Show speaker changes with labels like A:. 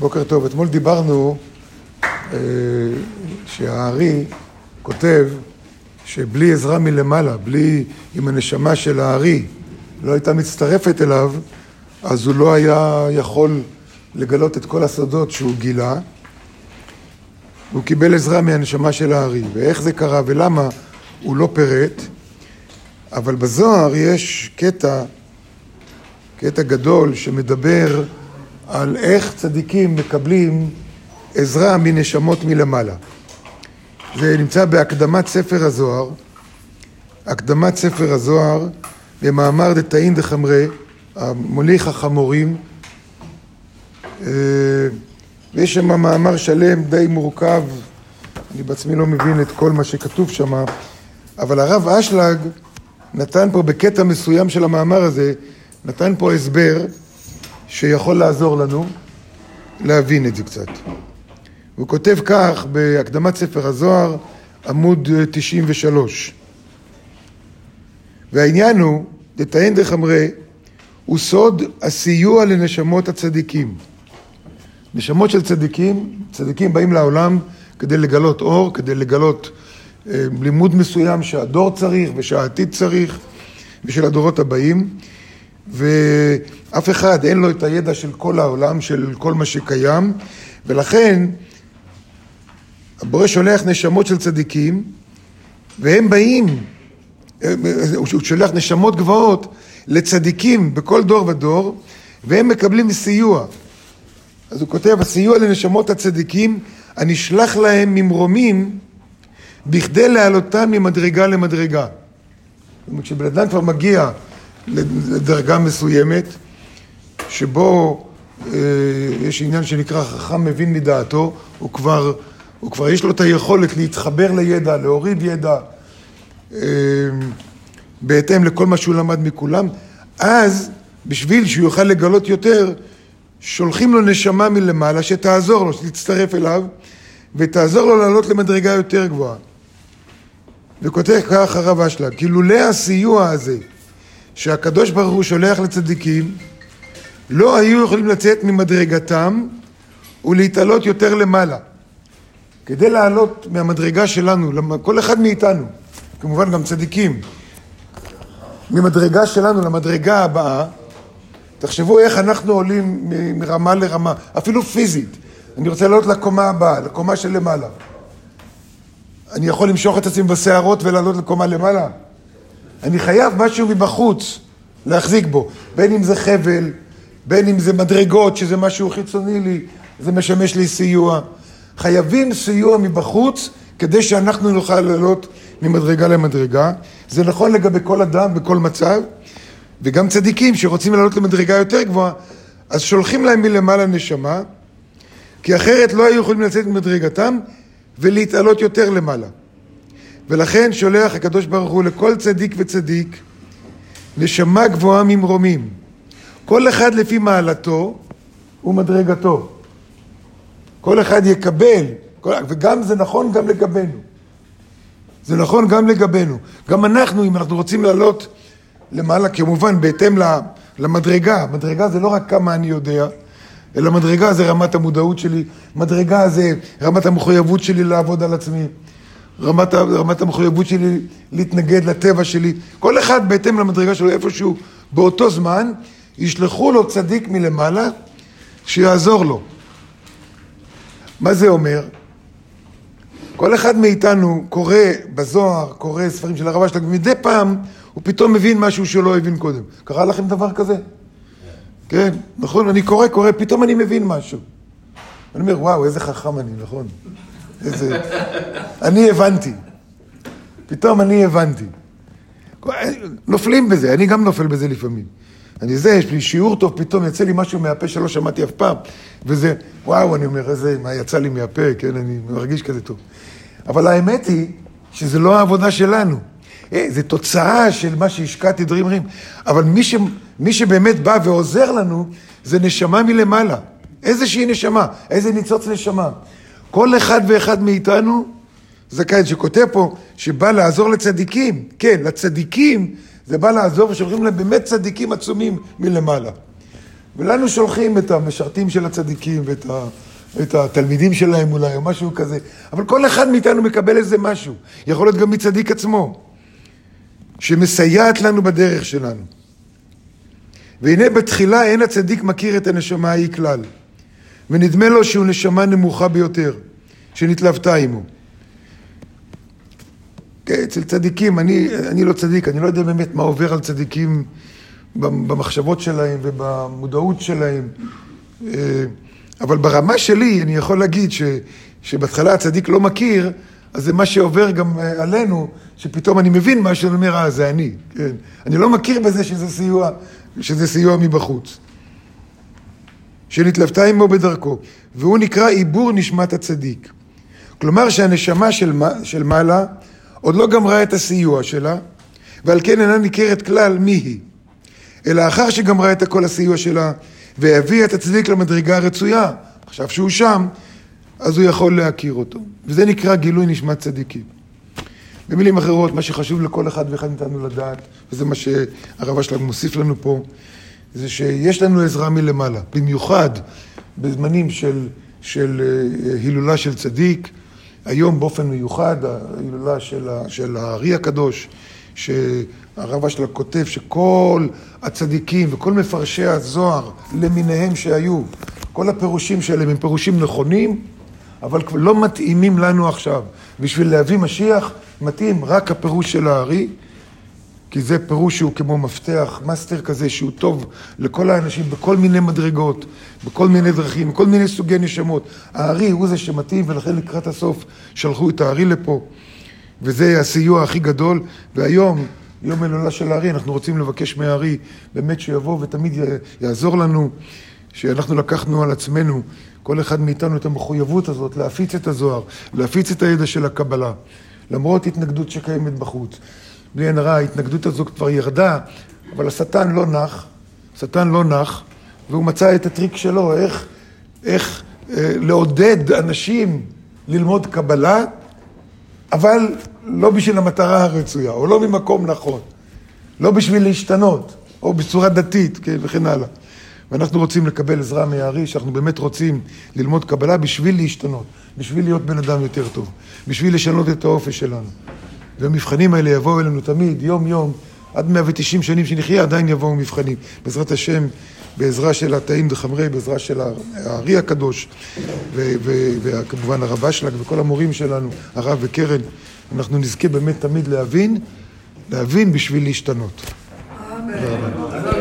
A: בוקר טוב. אתמול דיברנו אה, שהארי כותב שבלי עזרה מלמעלה, בלי אם הנשמה של הארי לא הייתה מצטרפת אליו, אז הוא לא היה יכול לגלות את כל הסודות שהוא גילה. הוא קיבל עזרה מהנשמה של הארי, ואיך זה קרה ולמה הוא לא פירט, אבל בזוהר יש קטע, קטע גדול שמדבר על איך צדיקים מקבלים עזרה מנשמות מלמעלה. זה נמצא בהקדמת ספר הזוהר, הקדמת ספר הזוהר במאמר דתאין דחמרי, המוליך החמורים, אה, ויש שם מאמר שלם די מורכב, אני בעצמי לא מבין את כל מה שכתוב שם, אבל הרב אשלג נתן פה בקטע מסוים של המאמר הזה, נתן פה הסבר שיכול לעזור לנו להבין את זה קצת. הוא כותב כך בהקדמת ספר הזוהר, עמוד 93. והעניין הוא, דתאין דחמרי, הוא סוד הסיוע לנשמות הצדיקים. נשמות של צדיקים, צדיקים באים לעולם כדי לגלות אור, כדי לגלות אה, לימוד מסוים שהדור צריך ושהעתיד צריך ושל הדורות הבאים. ואף אחד אין לו את הידע של כל העולם, של כל מה שקיים, ולכן הבורא שולח נשמות של צדיקים, והם באים, הוא שולח נשמות גבוהות לצדיקים בכל דור ודור, והם מקבלים סיוע. אז הוא כותב, הסיוע לנשמות הצדיקים הנשלח להם ממרומים בכדי להעלותם ממדרגה למדרגה. זאת אומרת, כשבן אדם כבר מגיע לדרגה מסוימת, שבו אה, יש עניין שנקרא חכם מבין מדעתו, הוא כבר, הוא כבר יש לו את היכולת להתחבר לידע, להוריד ידע, אה, בהתאם לכל מה שהוא למד מכולם, אז בשביל שהוא יוכל לגלות יותר, שולחים לו נשמה מלמעלה שתעזור לו, שתצטרף אליו, ותעזור לו לעלות למדרגה יותר גבוהה. וכותב כך הרב אשלג, כי לולא הסיוע הזה שהקדוש ברוך הוא שולח לצדיקים, לא היו יכולים לצאת ממדרגתם ולהתעלות יותר למעלה. כדי לעלות מהמדרגה שלנו, כל אחד מאיתנו, כמובן גם צדיקים, ממדרגה שלנו למדרגה הבאה, תחשבו איך אנחנו עולים מרמה לרמה, אפילו פיזית. אני רוצה לעלות לקומה הבאה, לקומה של למעלה. אני יכול למשוך את עצמי בשערות ולעלות לקומה למעלה? אני חייב משהו מבחוץ להחזיק בו, בין אם זה חבל, בין אם זה מדרגות, שזה משהו חיצוני לי, זה משמש לי סיוע. חייבים סיוע מבחוץ כדי שאנחנו נוכל לעלות ממדרגה למדרגה. זה נכון לגבי כל אדם בכל מצב, וגם צדיקים שרוצים לעלות למדרגה יותר גבוהה, אז שולחים להם מלמעלה נשמה, כי אחרת לא היו יכולים לצאת ממדרגתם ולהתעלות יותר למעלה. ולכן שולח הקדוש ברוך הוא לכל צדיק וצדיק נשמה גבוהה ממרומים. כל אחד לפי מעלתו ומדרגתו. כל אחד יקבל, וגם זה נכון גם לגבינו. זה נכון גם לגבינו. גם אנחנו, אם אנחנו רוצים לעלות למעלה, כמובן בהתאם למדרגה, מדרגה זה לא רק כמה אני יודע, אלא מדרגה זה רמת המודעות שלי, מדרגה זה רמת המחויבות שלי לעבוד על עצמי. רמת, רמת המחויבות שלי להתנגד לטבע שלי. כל אחד בהתאם למדרגה שלו איפשהו באותו זמן, ישלחו לו צדיק מלמעלה שיעזור לו. מה זה אומר? כל אחד מאיתנו קורא בזוהר, קורא ספרים של הרב אשלג, ומדי פעם הוא פתאום מבין משהו שהוא לא הבין קודם. קרה לכם דבר כזה? כן, נכון, אני קורא, קורא, פתאום אני מבין משהו. אני אומר, וואו, איזה חכם אני, נכון? איזה... אני הבנתי. פתאום אני הבנתי. נופלים בזה, אני גם נופל בזה לפעמים. אני זה, יש לי שיעור טוב, פתאום יצא לי משהו מהפה שלא שמעתי אף פעם. וזה, וואו, אני אומר, איזה, מה יצא לי מהפה, כן, אני מרגיש כזה טוב. אבל האמת היא שזה לא העבודה שלנו. אה, זה תוצאה של מה שהשקעתי דברים רעים. אבל מי, ש, מי שבאמת בא ועוזר לנו, זה נשמה מלמעלה. איזושהי נשמה, איזה ניצוץ נשמה. כל אחד ואחד מאיתנו זכאי, שכותב פה, שבא לעזור לצדיקים. כן, לצדיקים זה בא לעזור, ושולחים להם באמת צדיקים עצומים מלמעלה. ולנו שולחים את המשרתים של הצדיקים ואת ה, את התלמידים שלהם אולי, או משהו כזה. אבל כל אחד מאיתנו מקבל איזה משהו. יכול להיות גם מצדיק עצמו, שמסייעת לנו בדרך שלנו. והנה בתחילה אין הצדיק מכיר את הנשמה ההיא כלל, ונדמה לו שהוא נשמה נמוכה ביותר, שנתלוותה עמו. כן, אצל צדיקים, אני, אני לא צדיק, אני לא יודע באמת מה עובר על צדיקים במחשבות שלהם ובמודעות שלהם, אה, אבל ברמה שלי אני יכול להגיד ש, שבהתחלה הצדיק לא מכיר, אז זה מה שעובר גם אה, עלינו, שפתאום אני מבין מה שאני אומר, אה, זה אני, כן. אני לא מכיר בזה שזה סיוע, שזה סיוע מבחוץ. שנתלוותה עמו בדרכו, והוא נקרא עיבור נשמת הצדיק. כלומר שהנשמה של, של מעלה עוד לא גמרה את הסיוע שלה, ועל כן אינה ניכרת כלל מי היא. אלא אחר שגמרה את כל הסיוע שלה, והביאה את הצדיק למדרגה הרצויה, עכשיו שהוא שם, אז הוא יכול להכיר אותו. וזה נקרא גילוי נשמת צדיקים. במילים אחרות, מה שחשוב לכל אחד ואחד מאיתנו לדעת, וזה מה שהרב אשלג מוסיף לנו פה, זה שיש לנו עזרה מלמעלה, במיוחד בזמנים של, של אה, הילולה של צדיק, היום באופן מיוחד, ההילולה של, של הארי הקדוש, שהרב אשלה כותב שכל הצדיקים וכל מפרשי הזוהר למיניהם שהיו, כל הפירושים שלהם הם פירושים נכונים, אבל לא מתאימים לנו עכשיו. בשביל להביא משיח, מתאים רק הפירוש של האר"י. כי זה פירוש שהוא כמו מפתח, מאסטר כזה, שהוא טוב לכל האנשים בכל מיני מדרגות, בכל מיני דרכים, בכל מיני סוגי נשמות. האר"י הוא זה שמתאים, ולכן לקראת הסוף שלחו את האר"י לפה, וזה הסיוע הכי גדול. והיום, יום הילולה של האר"י, אנחנו רוצים לבקש מהאר"י באמת שיבוא ותמיד יעזור לנו, שאנחנו לקחנו על עצמנו, כל אחד מאיתנו, את המחויבות הזאת להפיץ את הזוהר, להפיץ את הידע של הקבלה, למרות התנגדות שקיימת בחוץ. בלי עין הרע, ההתנגדות הזו כבר ירדה, אבל השטן לא נח, השטן לא נח, והוא מצא את הטריק שלו, איך, איך אה, לעודד אנשים ללמוד קבלה, אבל לא בשביל המטרה הרצויה, או לא ממקום נכון, לא בשביל להשתנות, או בצורה דתית, כן, וכן הלאה. ואנחנו רוצים לקבל עזרה מהארי, שאנחנו באמת רוצים ללמוד קבלה בשביל להשתנות, בשביל להיות בן אדם יותר טוב, בשביל לשנות את האופי שלנו. והמבחנים האלה יבואו אלינו תמיד, יום-יום, עד 190 שנים שנחיה, עדיין יבואו מבחנים. בעזרת השם, בעזרה של התאים דחמרי, בעזרה של הארי הקדוש, וכמובן הרב אשלג וכל המורים שלנו, הרב וקרן, אנחנו נזכה באמת תמיד להבין, להבין בשביל להשתנות.